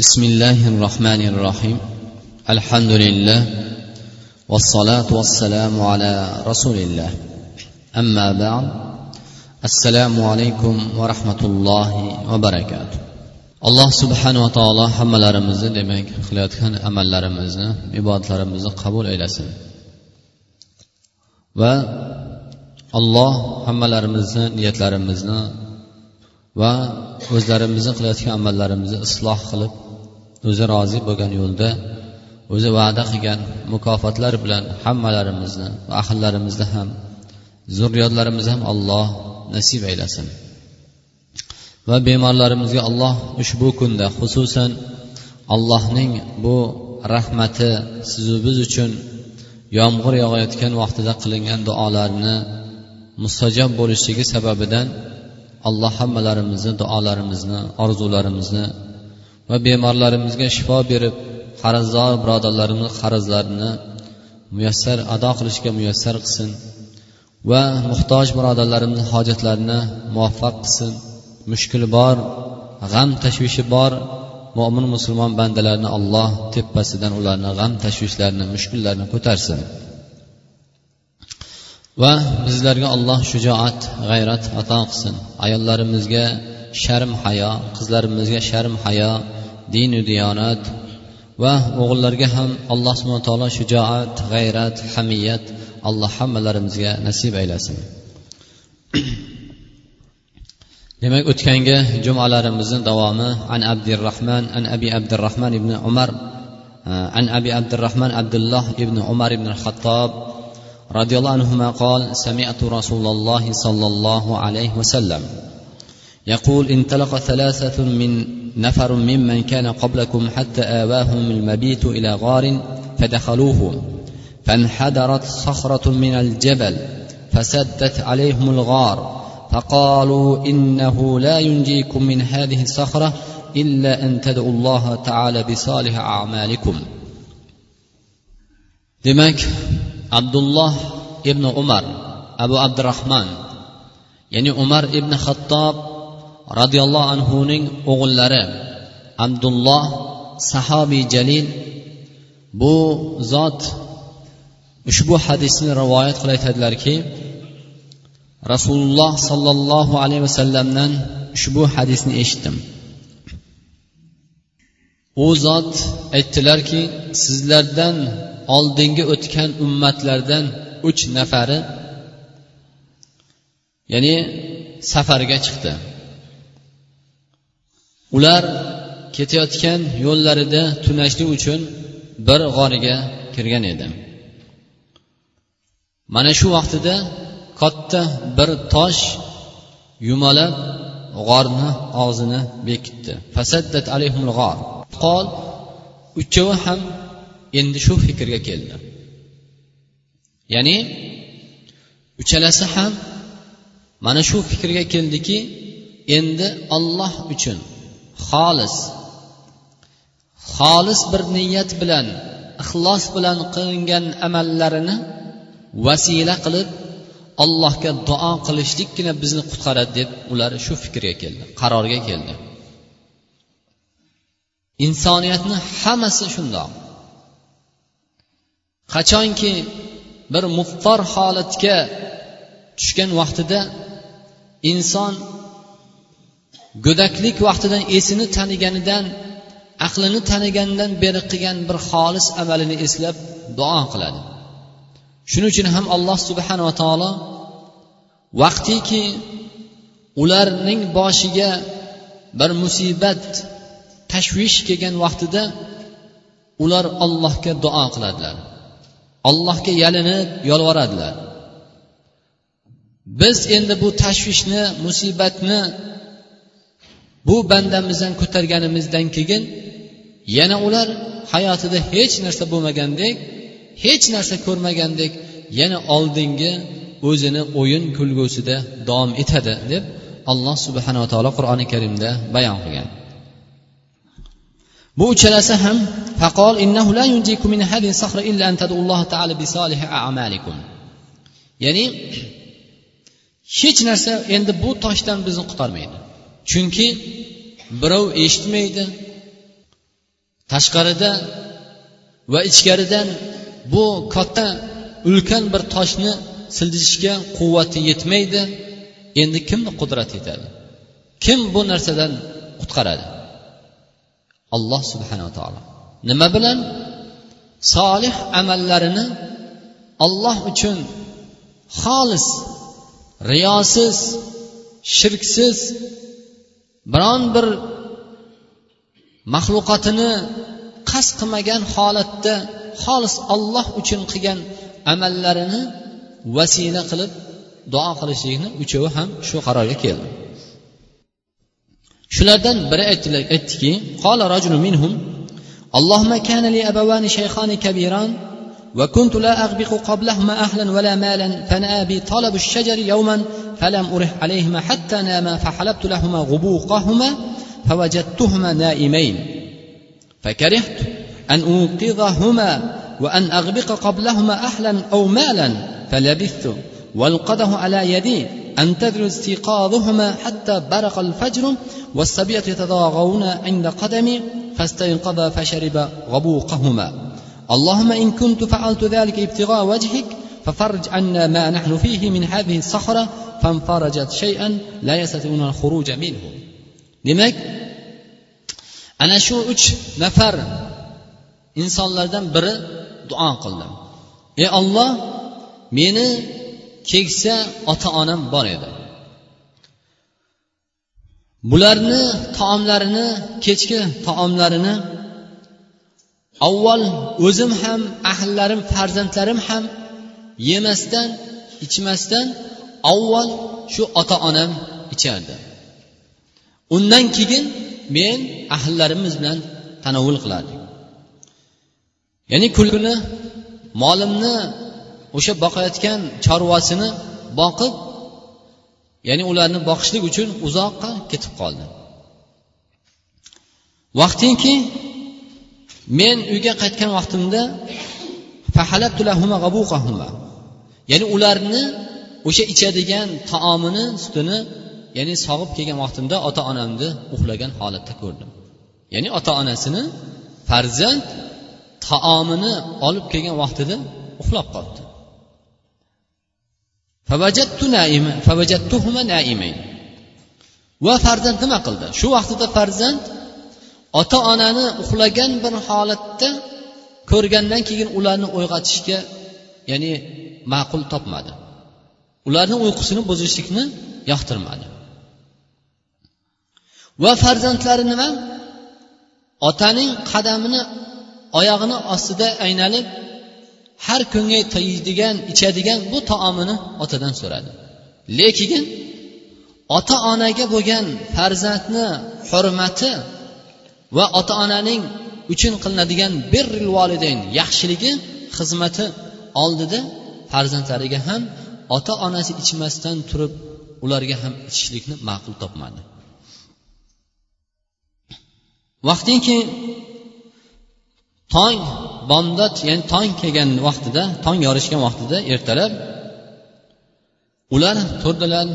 بسم الله الرحمن الرحيم الحمد لله والصلاة والسلام على رسول الله أما بعد السلام عليكم ورحمة الله وبركاته alloh subhanava taolo hammalarimizni demak qilayotgan amallarimizni ibodatlarimizni qabul aylasin va alloh hammalarimizni niyatlarimizni va o'zlarimizni qilayotgan amallarimizni isloh qilib o'zi rozi bo'lgan yo'lda o'zi va'da qilgan mukofotlar bilan hammalarimizni va ahillarimizni ham zurriyotlarimizni ham alloh nasib aylasin. Va bemorlarimizga alloh ushbu kunda xususan allohning bu rahmati sizu biz uchun yomg'ir yog'ayotgan vaqtida qilingan duolarni mustajob bo'lishligi sababidan alloh hammalarimizni duolarimizni orzularimizni va bemorlarimizga shifo berib qarzdor birodarlarimiz qarzlarini muyassar ado qilishga muyassar qilsin va muhtoj birodarlarimizni hojatlarini muvaffaq qilsin. Mushkuli bor g'am tashvishi bor mo'min musulmon bandalarni alloh tepasidan ularni g'am tashvishlarini mushkullarini ko'tarsin. Va bizlarga alloh shujoat g'ayrat ato qilsin. Ayollarimizga sharm hayo qizlarimizga sharm hayo dinu diyonat va o'g'illarga ham alloh subhana taolo shujoat g'ayrat hamiyat alloh hammalarimizga nasib aylasin demak o'tgangi jumalarimizni davomi an abdurahman an abi abdurahman ibn umar an abi abdurahman abdulloh ibn umar ibn xattob رضي الله عنهما قال سمعت رسول الله صلى الله عليه وسلم يقول انطلق ثلاثة من نفر ممن كان قبلكم حتى آواهم المبيت إلى غار فدخلوه فانحدرت صخرة من الجبل فسدت عليهم الغار فقالوا إنه لا ينجيكم من هذه الصخرة إلا أن تدعوا الله تعالى بصالح أعمالكم. Demak abdulloh ibn umar abu abdurahmon ya'ni umar ibn xattob roziyallohu anhuning o'g'illari abdulloh sahobiy jalil bu zot ushbu hadisni rivoyat qilib aytadilarki rasululloh sollallohu alayhi vasallamdan ushbu hadisni eshitdim. U zot aytdilarki sizlardan oldingi o'tgan ummatlardan uch nafari ya'ni safarga chiqdi. Ular ketayotgan yo'llarida tunashlik uchun bir g'origa kirgan edi. Mana shu vaqtida katta bir tosh yumalab g'orni og'zini bekitdi. Fasaddat alayhumul g'or. Qol uchovi ham endi shu fikrga keldi. Ya'ni uchalasi ham mana shu fikrga keldiki endi olloh uchun xolis. Xolis bir niyat bilan ixlos bilan qilingan amallarini vasila qilib allohga duo qilishlikkina bizni qutqaradi deb ular shu fikrga keldi qarorga keldi. Insoniyatni hammasi shundoq. Qachonki bir muftor holatga tushgan vaqtida inson go'daklik vaqtidan esini taniganidan aqlini taniganidan beri qilgan bir xolis amalini eslab duo qiladi. Shuning uchun ham alloh subhanava taolo vaqtiki ularning boshiga bir musibat tashvish kelgan vaqtida ular allohga duo qiladilar. Allohga yalinib yolvoradilar. Biz endi bu tashvishni musibatni bu bandamizdan ko'targanimizdan keyin yana ular hayotida hech narsa bo'lmagandek hech narsa ko'rmagandek yana oldingi o'zini o'yin kulgusida davom etadi deb alloh subhanava taolo qur'oni karimda bayon qilgan. Bu uchalasi ham faqol innahu la yunjikum min hadhihi sahra illa an tadulloh ta'ala bi solih a'malikum. Ya'ni hech narsa endi bu toshdan bizni qutqarmaydi chunki birov eshitmaydi. Tashqarida va ichkaridan bu katta ulkan bir toshni siljishga quvvati yetmaydi. Endi kimni qudrati yetadi kim bu narsadan qutqaradi? Alloh subhanava taolo. Nima bilan? Solih amallarini olloh uchun xolis riyosiz shirksiz biron bir maxluqotini qasd qilmagan holatda xolis olloh uchun qilgan amallarini vasila qilib duo qilishlikni uchovi ham shu qarorga keldi shulardan biri aytdiki qola rajulu minhum اللهم كان لي أبوان شيخان كبيران وكنت لا أغبق قبلهما أهلا ولا مالا فنأى بي طلب الشجر يوما فلم أرح عليهما حتى ناما فحلبت لهما غبوقهما فوجدتهما نائمين. فكرهت أن أوقظهما وأن أغبق قبلهما أهلا أو مالا فلبثت والقده على يدي أنتظر استيقاظهما حتى برق الفجر والصبية يتضاغون عند قدمي فاستيقظ فشرب غبوقهما. اللهم إن كنت فعلت ذلك ابتغاء وجهك ففرج عنا ما نحن فيه من هذه الصخرة فانفرجت شيئا لا يستطيعون الخروج منه demak ana shu uch nafar insonlardan biri duo qildi ey olloh meni keksa ota onam bor edi bularni taomlarini kechki taomlarini avval o'zim ham ahllarim farzandlarim ham yemasdan ichmasdan avval shu ota onam ichardi. Undan keyin men ahllarimiz bilan tanovul qilardik. Ya'ni kuni molimni o'sha boqayotgan chorvasini boqib ya'ni ularni boqishlik uchun uzoqqa ketib qoldi vaqtinki men uyga qaytgan vaqtimda ya'ni ularni o'sha ichadigan taomini sutini ya'ni sog'ib kelgan vaqtimda ota onamni uxlagan holatda ko'rdim. Ya'ni ota onasini farzand taomini olib kelgan vaqtida uxlab qolibdi. Va farzand nima qildi? Shu vaqtida farzand ota onani uxlagan bir holatda ko'rgandan keyin ularni uyg'otishga ya'ni ma'qul topmadi. Ularni uyqusini buzishlikni yoqtirmadi. Va farzandlari nima? Otaning qadamini oyog'ini ostida aynalib har kunga yeydigan ichadigan bu taomini otadan so'radi. Lekin ota onaga bo'lgan farzandni hurmati va ota onaning uchun qilinadigan birril validayn yaxshiligi xizmati oldida farzandlariga ham ota onasi ichmasdan turib ularga ham ichishlikni ma'qul topmadi. Vaqtinki tong bomdod ya'ni tong kelgan vaqtida tong yorishgan vaqtida ertalab ular turdilar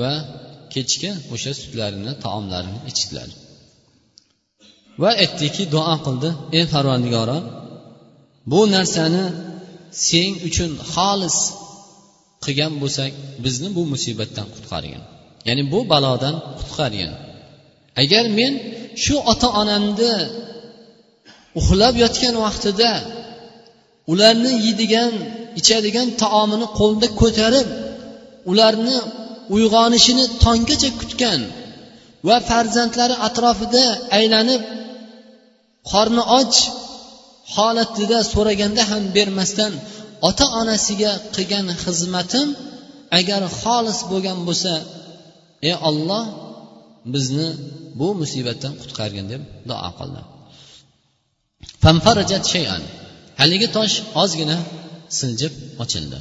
va kechki o'sha sutlarini taomlarini ichdilar. Va aytdiki duo qildi. Ey parvandigoro bu narsani sen uchun xolis qilgan bo'lsak bizni bu musibatdan qutqargin ya'ni bu balodan qutqargin agar men shu ota onamni uxlab yotgan vaqtida ularni yeydigan ichadigan taomini qo'lda ko'tarib ularni uyg'onishini tonggacha kutgan va farzandlari atrofida aylanib qorni och holatida so'raganda ham bermasdan ota onasiga qilgan xizmatim agar xolis bo'lgan bo'lsa ey olloh bizni bu musibatdan qutqargin deb duo qildi. Haligi tosh ozgina siljib ochildi.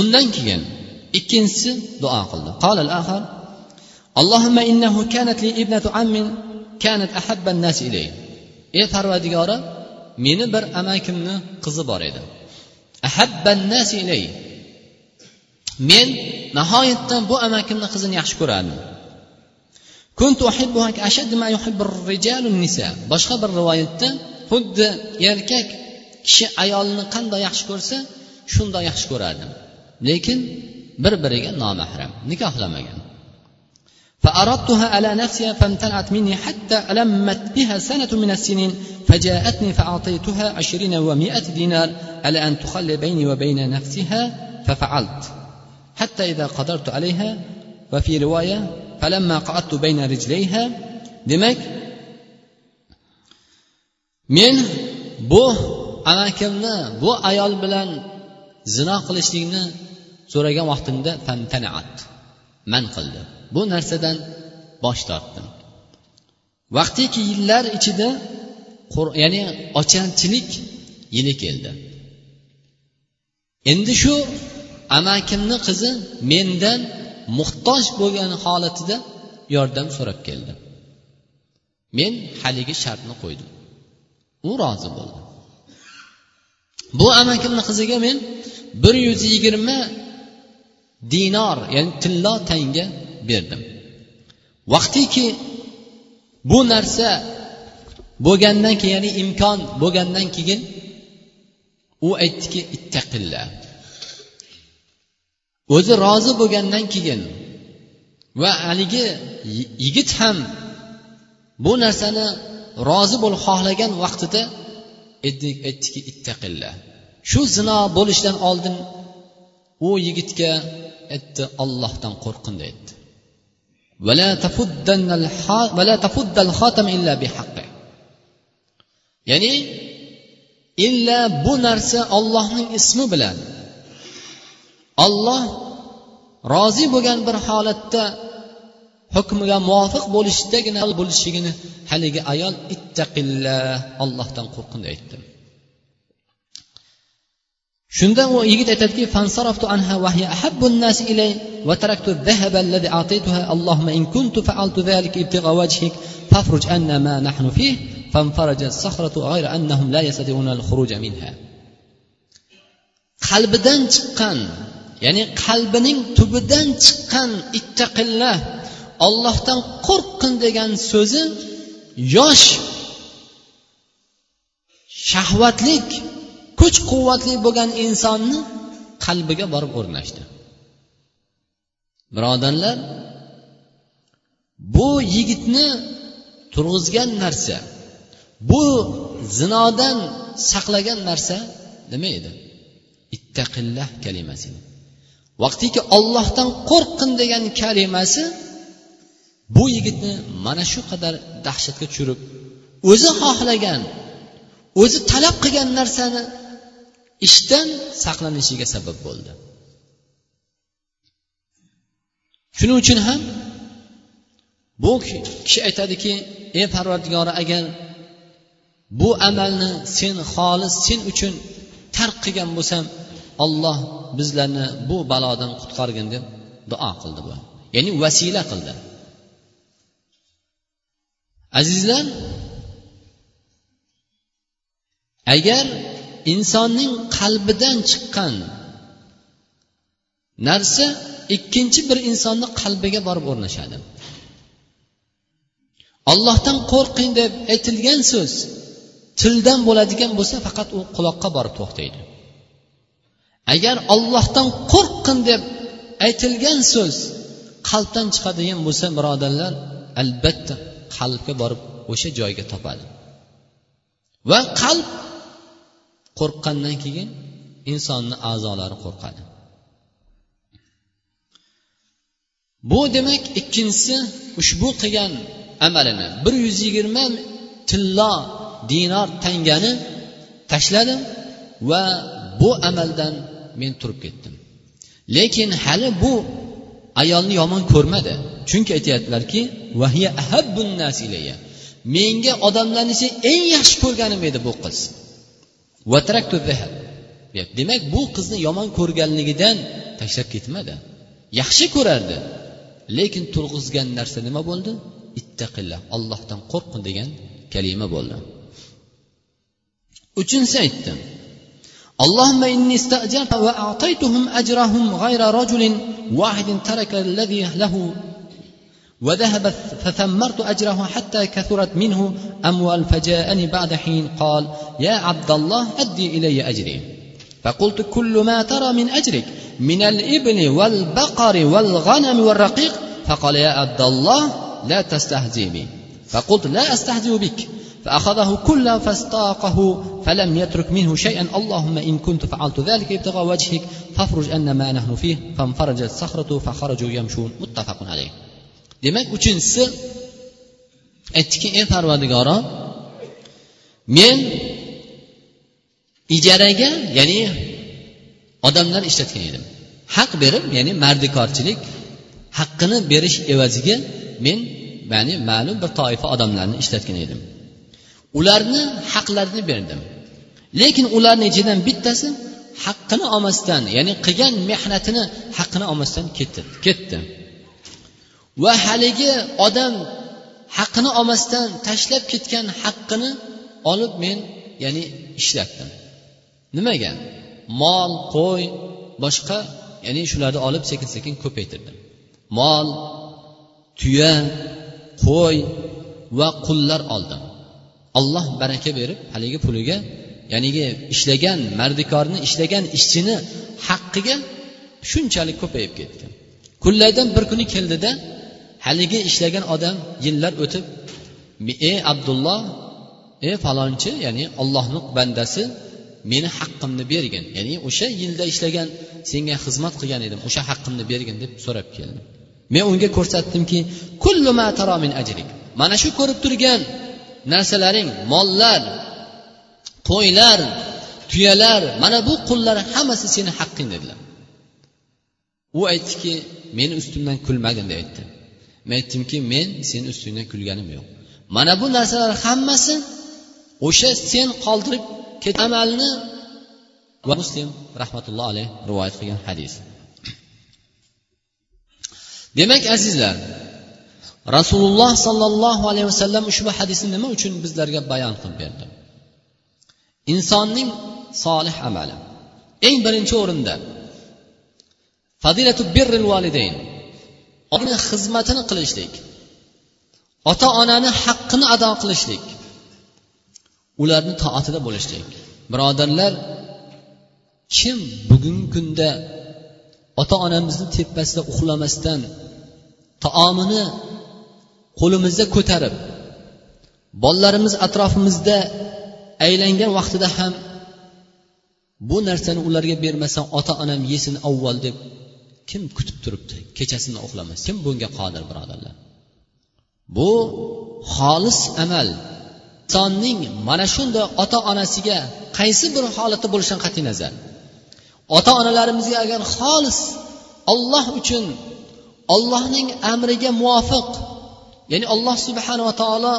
Undan keyin ikkinchisi duo qildi. Alloh kanat ahabban nas ilay ey parvadigori meni bir amakimni qizi bor edi ahabban nas ilay men nihoyatda bu amakimni qizini yaxshi ko'rardim boshqa bir rivoyatda xuddi erkak kishi ayolni qanday yaxshi ko'rsa shundoq yaxshi ko'rardim lekin bir biriga nomahram nikohlamagan فأردتها على نفسها فامتنعت مني حتى ألمت بها سنة من السنين فجاءتني فأعطيتها عشرين ومائة دينار على أن تخلي بيني وبين نفسها ففعلت. حتى إذا قدرت عليها وفي رواية فلما قعدت بين رجليها demak men bu amakimni bu ayol bilan zino qilishlikni so'ragan vaqtimda man qildi bu narsadan bosh tortdim. Vaqtiki yillar ichida ya'ni ochanchilik yili keldi. Endi shu amakimni qizi mendan muhtoj bo'lgan holatida yordam so'rab keldi. Men haligi shartni qo'ydim. U rozi bo'ldi. Bu amakimni qiziga men bir yuz yigirma dinor ya'ni tillo tanga berdim. Vaqtiki bu narsa bo'lgandan keyin ya'ni imkon bo'lgandan keyin u aytdiki ittaqilla. O'zi rozi bo'lgandan keyin va haligi yigit ham bu narsani rozi bo'lib xohlagan vaqtida aytdiki ittaqilla. Shu zino bo'lishdan oldin u yigitga aytdi ollohdan qo'rqin deydi ya'ni illa bu narsa ollohning ismi bilan olloh rozi bo'lgan bir holatda hukmiga muvofiq bo'lishdagina bo'lishligini haligi ayol ittaqilla ollohdan qo'rqin aytdi shunda u yigit aytadiki fansaraftu anha وهي أحب الناس إلي وتركت الذهب الذي أعطيتها اللهم إن كنت فعلت ذلك ابتغاء وجهك فافرج عنا ما نحن فيه فانفرج الصخرة غير أنهم لا يستطيعون الخروج منها qalbidan chiqqan ya'ni qalbining tubidan chiqqan ittaqillah ollohdan qo'rqqin degan so'zi yosh shahvatlik kuch quvvatli bo'lgan insonni qalbiga borib o'rnashdi. Birodarlar bu yigitni turg'izgan narsa bu zinodan saqlagan narsa nima edi? Ittaqillah kalimasi. Vaqtiki ollohdan qo'rqqin degan kalimasi bu yigitni mana shu qadar dahshatga tushirib o'zi xohlagan o'zi talab qilgan narsani ishdan saqlanishiga sabab bo'ldi. Shuning uchun ham bu kishi aytadiki ey parvardigori agar bu amalni sen xolis sen uchun tark qilgan bo'lsam olloh bizlarni bu balodan qutqargin deb duo qildi bu. Ya'ni vasila qildi. Azizlar agar insonning qalbidan chiqqan narsa ikkinchi bir insonni qalbiga borib o'rnashadi. Ollohdan qo'rqing deb aytilgan so'z tildan bo'ladigan bo'lsa faqat u quloqqa borib to'xtaydi. Agar ollohdan qo'rqqin deb aytilgan so'z qalbdan chiqadigan bo'lsa birodarlar albatta qalbga borib o'sha joyga topadi. Va qalb qo'rqqandan keyin insonni a'zolari qo'rqadi. Bu demak ikkinchisi ushbu qilgan amalini bir yuz yigirma tillo dinor tangani tashladim va bu amaldan men turib ketdim. Lekin hali bu ayolni yomon ko'rmadi. Chunki aytyaptilarki menga odamlarni ichida eng yaxshi ko'rganim edi bu qiz. demak bu qizni yomon ko'rganligidan tashlab ketmadi yaxshi ko'rardi lekin turg'izgan narsa nima bo'ldi ittaqillah ollohdan qo'rqin degan kalima bo'ldi uchinchisi aytdi اللهم إني استأجرت وأعطيتهم أجرهم غير رجل واحد ترك الذي له وذهب فثمرت أجره حتى كثرت منه أموال فجاءني بعد حين قال يا عبد الله أدي إلي أجري. فقلت كل ما ترى من أجرك من الإبل والبقر والغنم والرقيق. فقال يا عبد الله لا تستهزئ بي فقلت لا أستهزئ بك. فأخذه كله فاستاقه فلم يترك منه شيئا. اللهم إن كنت فعلت ذلك ابتغاء وجهك فافرج أن ما نحن فيه. فانفرجت الصخرة فخرجوا يمشون. متفق عليه. Demak uchinchisi aytdiki ey parvadigoro men ijaraga ya'ni odamlar ishlatgan edim. Haq berib ya'ni mardikorchilik haqqini berish evaziga men ya'ni ma'lum bir toifa odamlarni ishlatgan edim. Ularni haqlarini berdim. Lekin ularni ichidan bittasi haqqini olmasdan ya'ni qilgan mehnatini haqqini olmasdan ketdi ketdi. Va haligi odam haqqini olmasdan tashlab ketgan haqqini olib men ya'ni ishlatdim. Nimaga mol qo'y boshqa ya'ni shularni olib sekin sekin ko'paytirdim. Mol tuya qo'y va qullar oldim. Alloh baraka berib haligi puliga ya'nigi ishlagan mardikorni ishlagan ishchini haqqiga shunchalik ko'payib ketdi kunlardan bir kuni keldida haligi ishlagan odam yillar o'tib ey abdulloh ey falonchi ya'ni ollohni bandasi meni haqqimni bergin. Ya'ni o'sha yilda ishlagan senga xizmat qilgan edim o'sha haqqimni bergin deb so'rab keldi. Men unga ko'rsatdimki mana shu ko'rib turgan narsalaring mollar qo'ylar tuyalar mana bu qullar hammasi seni haqqing dedilar. U aytdiki meni ustimdan kulmagin deb aytdi. Men aytdimki men seni ustingdan kulganim yo'q. Mana bu narsalar hammasi o'sha sen qoldirib ket amalni va muslim rahmatulloh alayh rivoyat qilgan hadis. Demak azizlar rasululloh sollallohu alayhi vasallam ushbu hadisni nima uchun bizlarga bayon qilib berdi? Insonning solih amali. Eng birinchi o'rinda fadilatu birril validayn. Ona xizmatini qilishlik. Ota onani haqqini ado qilishlik. Ularni toatida bo'lishlik. Birodarlar kim bugungi kunda ota onamizni tepasida uxlamasdan taomini qo'limizda ko'tarib bolalarimiz atrofimizda aylangan vaqtida ham bu narsani ularga bermasam ota onam yesin avval deb kim kutib turibdi? Kechasini uxlamas kim bunga qodir birodarlar? Bu xolis amal. Insonning mana shunday ota onasiga qaysi bir holatda bo'lishidan qat'iy nazar. Ota onalarimizga agar xolis olloh uchun ollohning amriga muvofiq ya'ni alloh subhanava taolo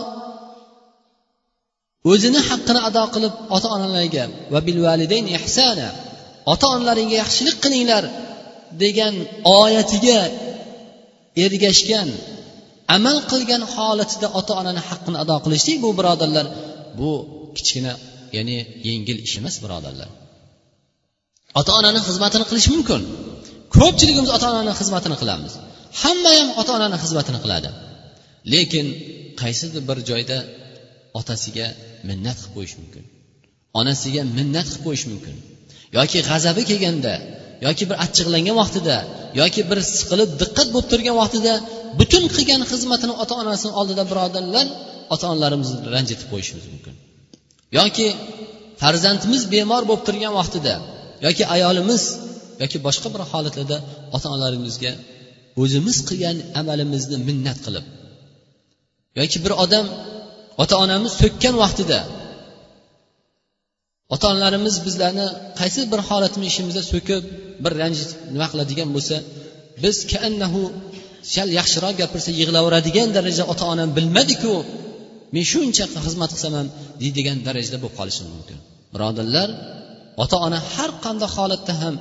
o'zini haqqini ado qilib ota onalarga va bil validayn ihsana ota onalaringga yaxshilik qilinglar degan oyatiga ergashgan amal qilgan holatida ota onani haqqini ado qilishlik bu birodarlar. Bu kichkina ya'ni yengil ish emas birodarlar. Ota onani xizmatini qilish mumkin. Ko'pchiligimiz ota onani xizmatini qilamiz. Hamma ham ota onani xizmatini qiladi. Lekin qaysidir bir joyda otasiga minnat qilib qo'yish mumkin onasiga minnat qilib qo'yish mumkin yoki g'azabi kelganda yoki bir achchiqlangan vaqtida yoki bir siqilib diqqat bo'lib turgan vaqtida butun qilgan xizmatini ota onasini oldida birodarlar ota onalarimizni ranjitib qo'yishimiz mumkin. Yoki farzandimiz bemor bo'lib turgan vaqtida yoki ayolimiz yoki boshqa bir holatlarda ota onalarimizga o'zimiz qilgan amalimizni minnat qilib yoki bir odam ota onamiz so'kkan vaqtida ota onalarimiz bizlarni qaysi bir holatmi ishimizda so'kib bir ranjit nima qiladigan bo'lsa biz kaannahu sal yaxshiroq gapirsa yig'laveradigan darajada ota onam bilmadiku men shuncha xizmat qilsam ham deydigan darajada bo'lib qolishi mumkin. Birodarlar ota ona har qanday holatda ham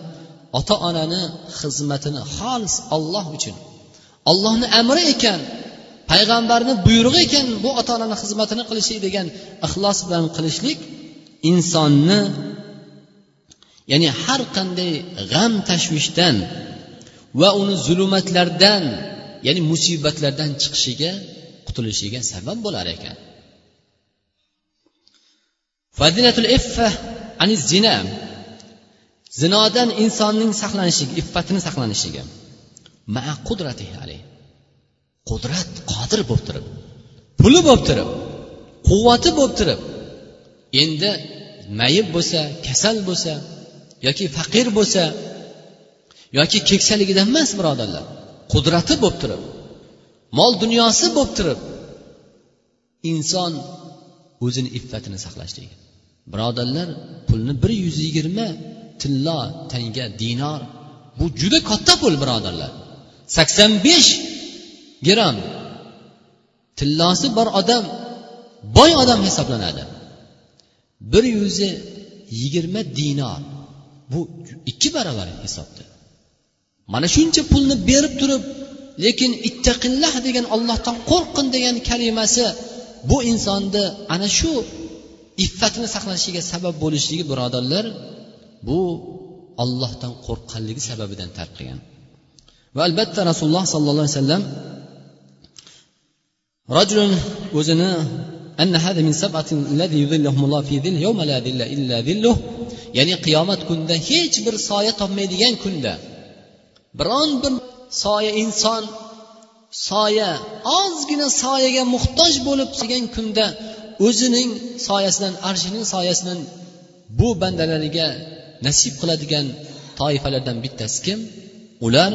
ota onani xizmatini xolis olloh uchun ollohni amri ekan payg'ambarni buyrug'i ekan bu ota onani xizmatini qilishlik degan ixlos bilan qilishlik insonni ya'ni har qanday g'am tashvishdan va uni zulumatlardan ya'ni musibatlardan chiqishiga qutulishiga sabab bo'lar ekan. Fadilatul iffa ani zina. Zinodan insonning saqlanishiga iffatini saqlanishiga. Ma qudrati qudrat qodir bo'lib turib puli bo'lib turib quvvati bo'lib turib endi mayib bo'lsa kasal bo'lsa yoki faqir bo'lsa yoki keksaligidan emas birodarlar. Qudrati bo'lib turib mol dunyosi bo'lib turib inson o'zini iffatini saqlashligi birodarlar pulni bir yuz yigirma tillo tanga dinor bu juda katta pul birodarlar. Sakson besh gramm tillosi bor odam boy odam hisoblanadi. bir yuzi yigirma dinor bu ikki barobar hisobda. Mana shuncha pulni berib turib lekin ittaqillah degan ollohdan qo'rqin degan kalimasi bu insonni ana shu iffatini saqlashiga sabab bo'lishligi birodarlar bu ollohdan qo'rqqanligi sababidan tark qilgan. Va albatta rasululloh sollallohu alayhi vasallam rajulun o'zini أن هذا من سبعة الذي يظلهم الله في ظل يوم لا ظل إلا ظله ya'ni qiyomat kunida hech bir soya topmaydigan kunda biron bir soya inson soya ozgina soyaga muhtoj bo'lib turgan kunda o'zining soyasidan arshining soyasidan bu bandalariga nasib qiladigan toifalardan bittasi kim ular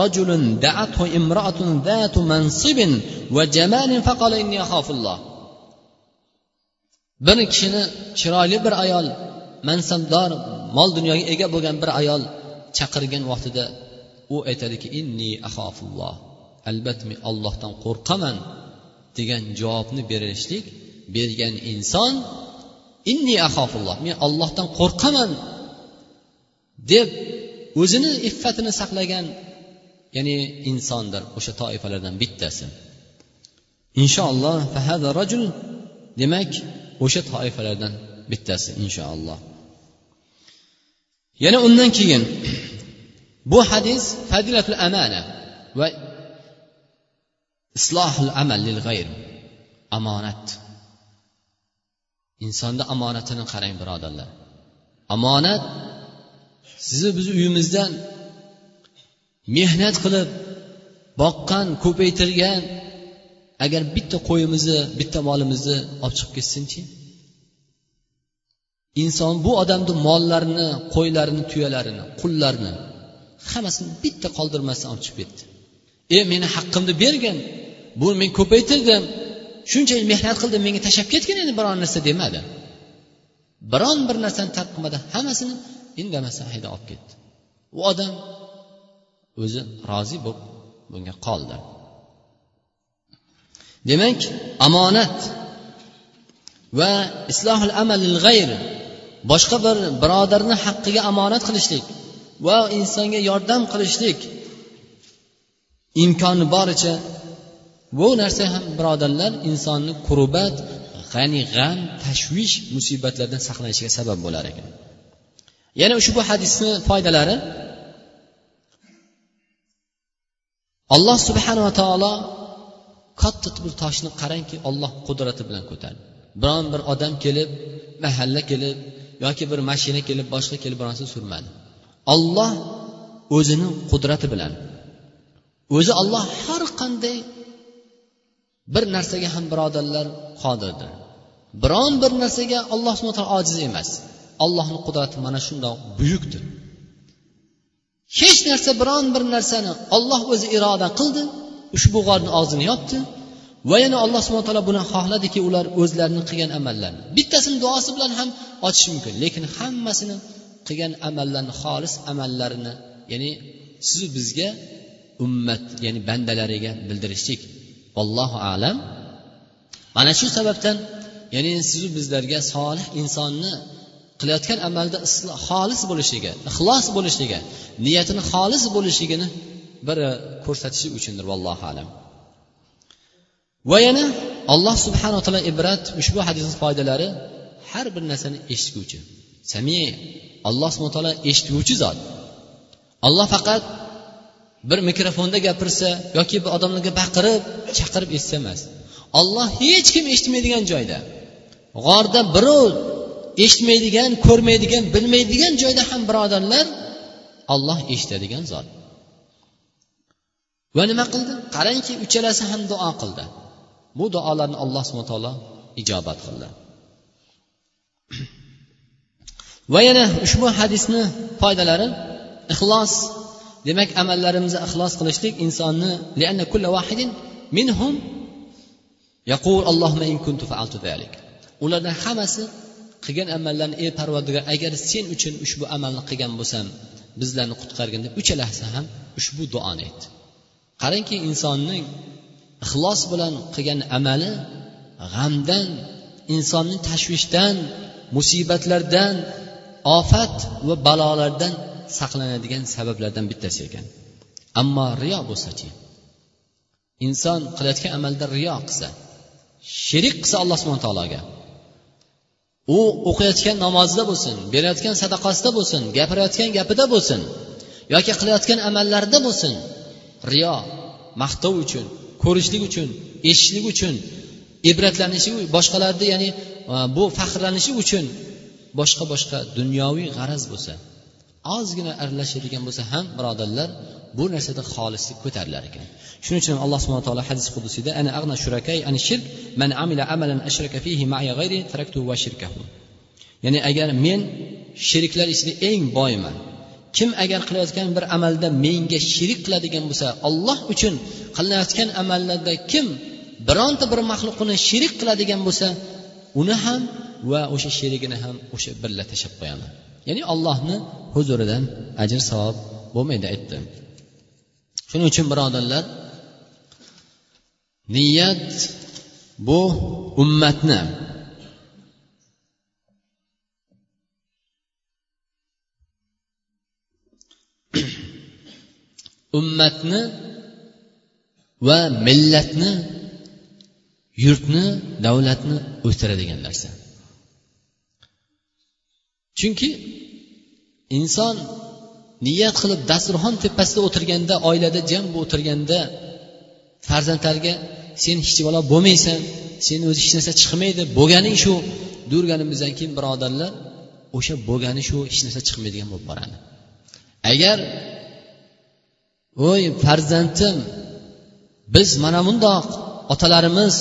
رجل دعته امرأة ذات منصب وجمال فقال إني أخاف الله Bir kishini chiroyli bir ayol mansabdor mol dunyoga ega bo'lgan bir ayol chaqirgan vaqtida u aytadiki inni axofulloh albatta men ollohdan qo'rqaman degan javobni berishlik bergan inson inni axofulloh men ollohdan qo'rqaman deb o'zini iffatini saqlagan ya'ni insondir o'sha toifalardan bittasi. Inshaalloh rajul demak o'sha toifalardan bittasi inshaalloh. Yana undan keyin bu hadis fadilatul amana va islohul amal lil g'ayr omonat insonni omonatini qarang birodarlar. Omonat sizni biz uyimizdan mehnat qilib boqqan ko'paytirgan agar bitta qo'yimizni bitta molimizni olib chiqib ketsinchi. Inson bu odamni mollarini qo'ylarini tuyalarini qullarni hammasini bitta qoldirmasdan olib chiqib ketdi. E meni haqqimni bergin bu men ko'paytirdim shunchalik mehnat qildim menga tashlab ketgin endi biron narsa demadi. Biron bir narsani tark qilmadi hammasini indamasdan haydab olib ketdi. U odam o'zi rozi bo'lib bunga qoldi. Demak omonat va islohul amalil g'ayr boshqa bir birodarni haqqiga omonat qilishlik va insonga yordam qilishlik imkoni boricha. Bu narsa ham birodarlar insonni qurbat g'ani g'am tashvish musibatlardan saqlanishiga sabab bo'lar ekan. Yana ushbu hadisni foydalari. Alloh subhanava taolo katta bir toshni qarangki olloh qudrati bilan ko'tardi. Biron bir odam kelib mahalla kelib yoki bir mashina kelib boshqa kelib bironsi surmadi. Olloh o'zini qudrati bilan o'zi olloh har qanday bir narsaga ham birodarlar qodirdir. Biron bir narsaga alloh subhana taolo ojiz emas. Allohni qudrati mana shundoq buyukdir. Hech narsa biron bir narsani olloh o'zi iroda qildi ushbu g'orni og'zini yopdi va yana alloh subhana taolo buni xohladiki ular o'zlarini qilgan amallarini bittasini duosi bilan ham ochish mumkin lekin hammasini qilgan amallarni xolis amallarini ya'ni sizu bizga ummat ya'ni bandalariga bildirishlik. Vallohu alam. Mana shu sababdan ya'ni sizu bizlarga solih insonni qilayotgan amalda xolis bo'lishiga ixlos bo'lishiga niyatini xolis bo'lishligini biri ko'rsatishi uchundir vallohu alam. Va yana alloh subhanaa taolo ibrat ushbu hadisni foydalari har bir narsani eshitguvchi. Sami alloh subhana taolo eshitguvchi zot. Alloh faqat bir mikrofonda gapirsa yoki bir odamlarga baqirib chaqirib eshitsa emas. Olloh hech kim eshitmaydigan joyda g'orda birov eshitmaydigan ko'rmaydigan bilmaydigan joyda ham birodarlar olloh eshitadigan zot. Va nima qildi? Qarangki uchalasi ham duo qildi. Bu duolarni alloh subhana taolo ijobat qildi. Va yana ushbu hadisni foydalari ixlos. Demak amallarimizni ixlos qilishlik insonni minhum yaqul allohumma in kuntu faaltu zalik ulardan hammasi qilgan amallarni ey parvardigor agar sen uchun ushbu amalni qilgan bo'lsam bizlarni qutqargin deb uchalasi ham ushbu duoni aytdi. Qarangki insonning ixlos bilan qilgan amali g'amdan insonni tashvishdan musibatlardan ofat va balolardan saqlanadigan sabablardan bittasi ekan. Ammo riyo bo'lsachi inson qilayotgan amalda riyo qilsa sherik qilsa alloh subhana taologa u o'qiyotgan namozida bo'lsin berayotgan sadaqasida bo'lsin gapirayotgan gapida bo'lsin yoki qilayotgan amallarida bo'lsin riyo maqtov uchun ko'rishlik uchun eshitishlik uchun ibratlanishi boshqalarni ya'ni e, bu faxrlanishi uchun boshqa boshqa dunyoviy g'araz bo'lsa ozgina aralashadigan bo'lsa ham birodarlar bu narsada xolislik ko'tarilar ekan. Shuning uchun alloh subhana taolo hadis qudusiyda ana ag'na shurakay ani shirk man amila amalan ashraka fihi ma'a g'ayri taraktu va shirkahu. Ya'ni agar men sheriklar ichida eng boyman kim agar qilayotgan bir amalda menga sherik qiladigan bo'lsa olloh uchun qilinayotgan amallarda kim bironta bir maxluqini sherik qiladigan bo'lsa uni ham va o'sha sherigini ham o'sha birla tashlab qo'yadi. Ya'ni ollohni huzuridan ajr savob bo'lmaydi aytdi. Shuning uchun birodarlar niyat bu ummatni ummatni va millatni yurtni davlatni o'stiradigan narsa. Chunki inson niyat qilib dasturxon tepasida o'tirganda oilada jam o'tirganda farzandlarga sen hech bola bo'lmaysan sen o'zi hech narsa chiqmaydi bo'lganing shu durganimizdan keyin birodarlar o'sha bo'lgani shu hech narsa chiqmaydigan bo'lib boradi. Agar voy farzandim biz mana bundoq otalarimiz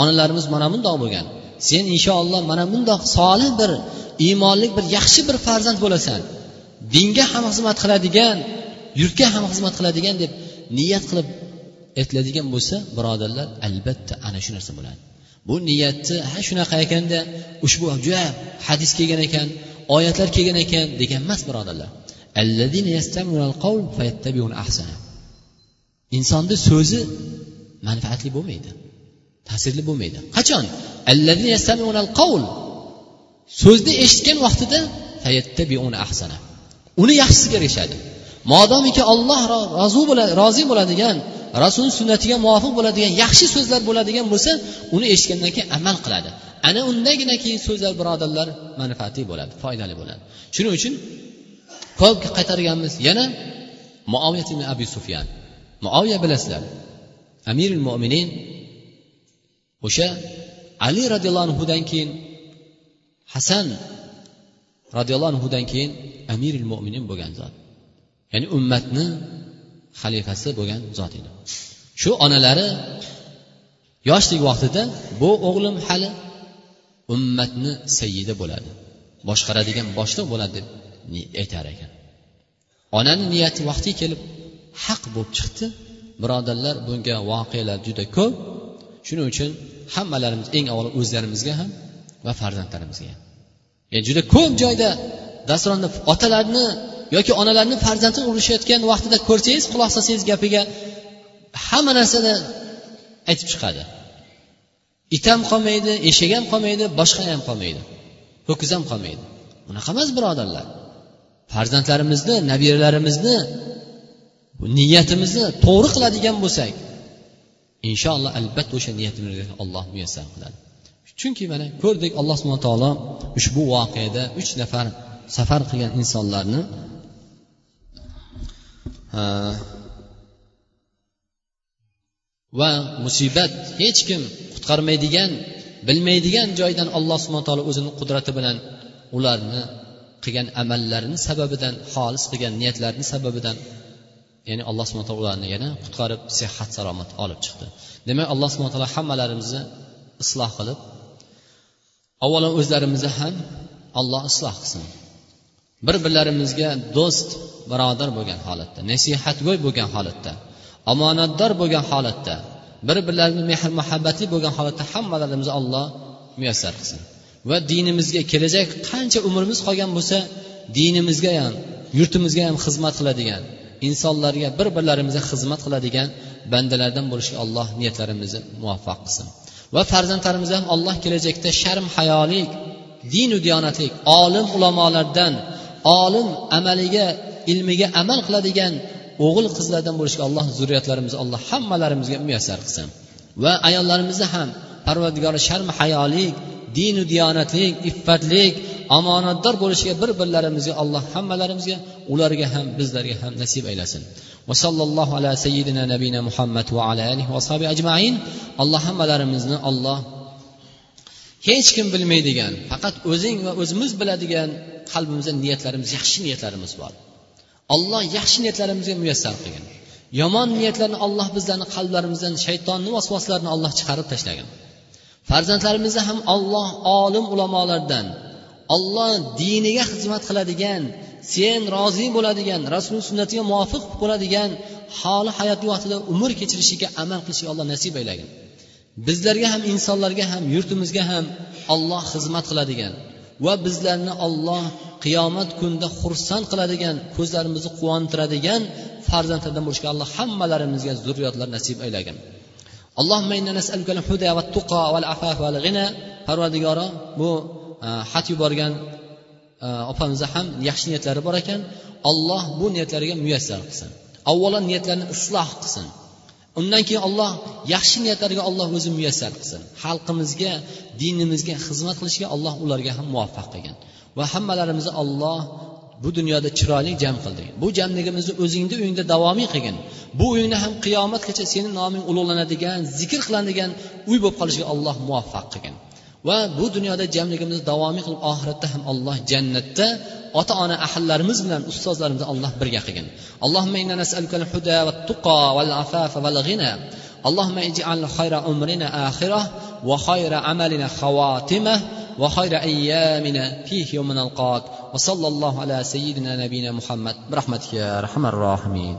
onalarimiz mana bundoq bo'lgan. Sen inshaalloh mana bundoq solih bir iymonli bir yaxshi bir farzand bo'lasan. Dinga ham xizmat qiladigan yurtga ham xizmat qiladigan deb niyat qilib aytiladigan bo'lsa birodarlar albatta ana shu narsa bo'ladi. Bu niyatni ha shunaqa ekanda ushbu juda hadis kelgan ekan oyatlar kelgan ekan degan emas birodarlar. Insonni so'zi manfaatli bo'lmaydi ta'sirli bo'lmaydi qachon so'zni eshitgan vaqtida uni yaxshisiga erishadi modomiki olloh rozi rozi bo'ladigan rasulni sunnatiga muvofiq bo'ladigan yaxshi so'zlar bo'ladigan bo'lsa uni eshitgandan keyin amal qiladi ana undagina keyin so'zlar birodarlar manfaatli bo'ladi foydali bo'ladi shuning uchun ko'p qaytarganmiz. Yana muoviyat ibn abi sufyan. Muoviya bilasizlar amirul mo'minin o'sha ali roziyallohu anhudan keyin hasan roziyallohu anhudan keyin amiril mo'minin bo'lgan zot. Ya'ni ummatni xalifasi bo'lgan zot edi. Shu onalari yoshlik vaqtida bu o'g'lim hali ummatni sayyidi bo'ladi. Boshqaradigan boshliq bo'ladi. deb aytar ekan. Onani niyati vaqti kelib haq bo'lib chiqdi. Birodarlar bunga voqealar juda ko'p. Shuning uchun hammalarimiz eng avvalo o'zlarimizga ham va farzandlarimizga ham. Ya'ni juda ko'p joyda dasturxonda otalarni yoki onalarni farzandini urishayotgan vaqtida ko'rsangiz quloq solsangiz gapiga hamma narsani aytib chiqadi. It ham qolmaydi eshak ham qolmaydi boshqa ham qolmaydi ho'kiz ham qolmaydi. Unaqa emas birodarlar. Farzandlarimizni nabiralarimizni niyatimizni to'g'ri qiladigan bo'lsak inshaalloh albatta o'sha niyatimizni alloh muyassar qiladi. Chunki mana ko'rdik alloh subhana taolo ushbu voqeada uch nafar safar qilgan insonlarni va musibat hech kim qutqarmaydigan bilmaydigan joydan alloh subhana taolo o'zini qudrati bilan ularni qilgan amallarini sababidan xolis qilgan niyatlarini sababidan ya'ni alloh subhana taolo ularni yana qutqarib sehat salomat olib chiqdi. Demak alloh subhana taolo hammalarimizni isloh qilib avvalo o'zlarimizni ham olloh isloh qilsin. Bir birlarimizga do'st birodar bo'lgan holatda nasihatgo'y bo'lgan holatda omonatdor bo'lgan holatda bir birlarini mehr muhabbatli bo'lgan holatda hammalarimizni olloh muyassar qilsin. Va dinimizga kelajak qancha umrimiz qolgan bo'lsa dinimizga ham yurtimizga ham xizmat qiladigan insonlarga bir birlarimizga xizmat qiladigan bandalardan bo'lishga alloh niyatlarimizni muvaffaq qilsin. Va farzandlarimizni ham alloh kelajakda sharm hayolik dinu diyonatlik olim ulamolardan olim amaliga ilmiga amal qiladigan o'g'il qizlardan bo'lishga alloh zurriyatlarimizni alloh hammalarimizga muyassar qilsin. Va ayollarimizni ham parvardigori sharm hayolik dinu diyonatlik iffatlik omonatdor bo'lishga bir birlarimizga alloh hammalarimizga ularga ham bizlarga ham nasib aylasin. Va sallallohu ala sayyidina nabiyina muhammad va ala alihi va ajmain. Alloh hammalarimizni olloh hech kim bilmaydigan faqat o'zing va o'zimiz biladigan qalbimizda niyatlarimiz yaxshi niyatlarimiz bor. Alloh yaxshi niyatlarimizga muyassar qilgin. Yomon niyatlarni alloh bizlarni qalblarimizdan shaytonni vasvaslarini alloh chiqarib tashlagin. Farzandlarimizni ham olloh olim ulamolardan olloh diniga xizmat qiladigan sen rozi bo'ladigan rasul sunnatiga muvofiq bo'ladigan holi hayoti vaqtida umr kechirishiga amal qilishga alloh nasib aylagin bizlarga ham insonlarga ham yurtimizga ham olloh xizmat qiladigan va bizlarni olloh qiyomat kunida xursand qiladigan ko'zlarimizni quvontiradigan farzandlardan bo'lishga alloh hammalarimizga zurriyotlar nasib aylagin parvardigoro bu e, xat yuborgan e, opamizni ham yaxshi niyatlari bor ekan. Olloh bu niyatlariga muyassar qilsin. Avvalo niyatlarni isloh qilsin. Undan keyin olloh yaxshi niyatlarga olloh o'zi muyassar qilsin. Xalqimizga dinimizga xizmat qilishga olloh ularga ham muvaffaq qilgin va hammalarimizni olloh bu dunyoda chiroyli jam qildi bu jamligimizni o'zingni uyingda davomiy qilgin bu uyingda ham qiyomatgacha seni noming ulug'lanadigan zikr qilinadigan uy bo'lib qolishiga alloh muvaffaq qilgin va bu dunyoda jamligimizni davomiy qilib oxiratda ham alloh jannatda ota ona ahllarimiz bilan ustozlarimizni alloh birga qilgin allohumma inna nas'aluka huda va tuqo val afafa val ghina اللهم اجعل خير أمرنا آخرة وخير عملنا خواتمة وخير أيامنا فيه يوم نلقاك وصلى الله على سيدنا نبينا محمد برحمتك يا أرحم الراحمين.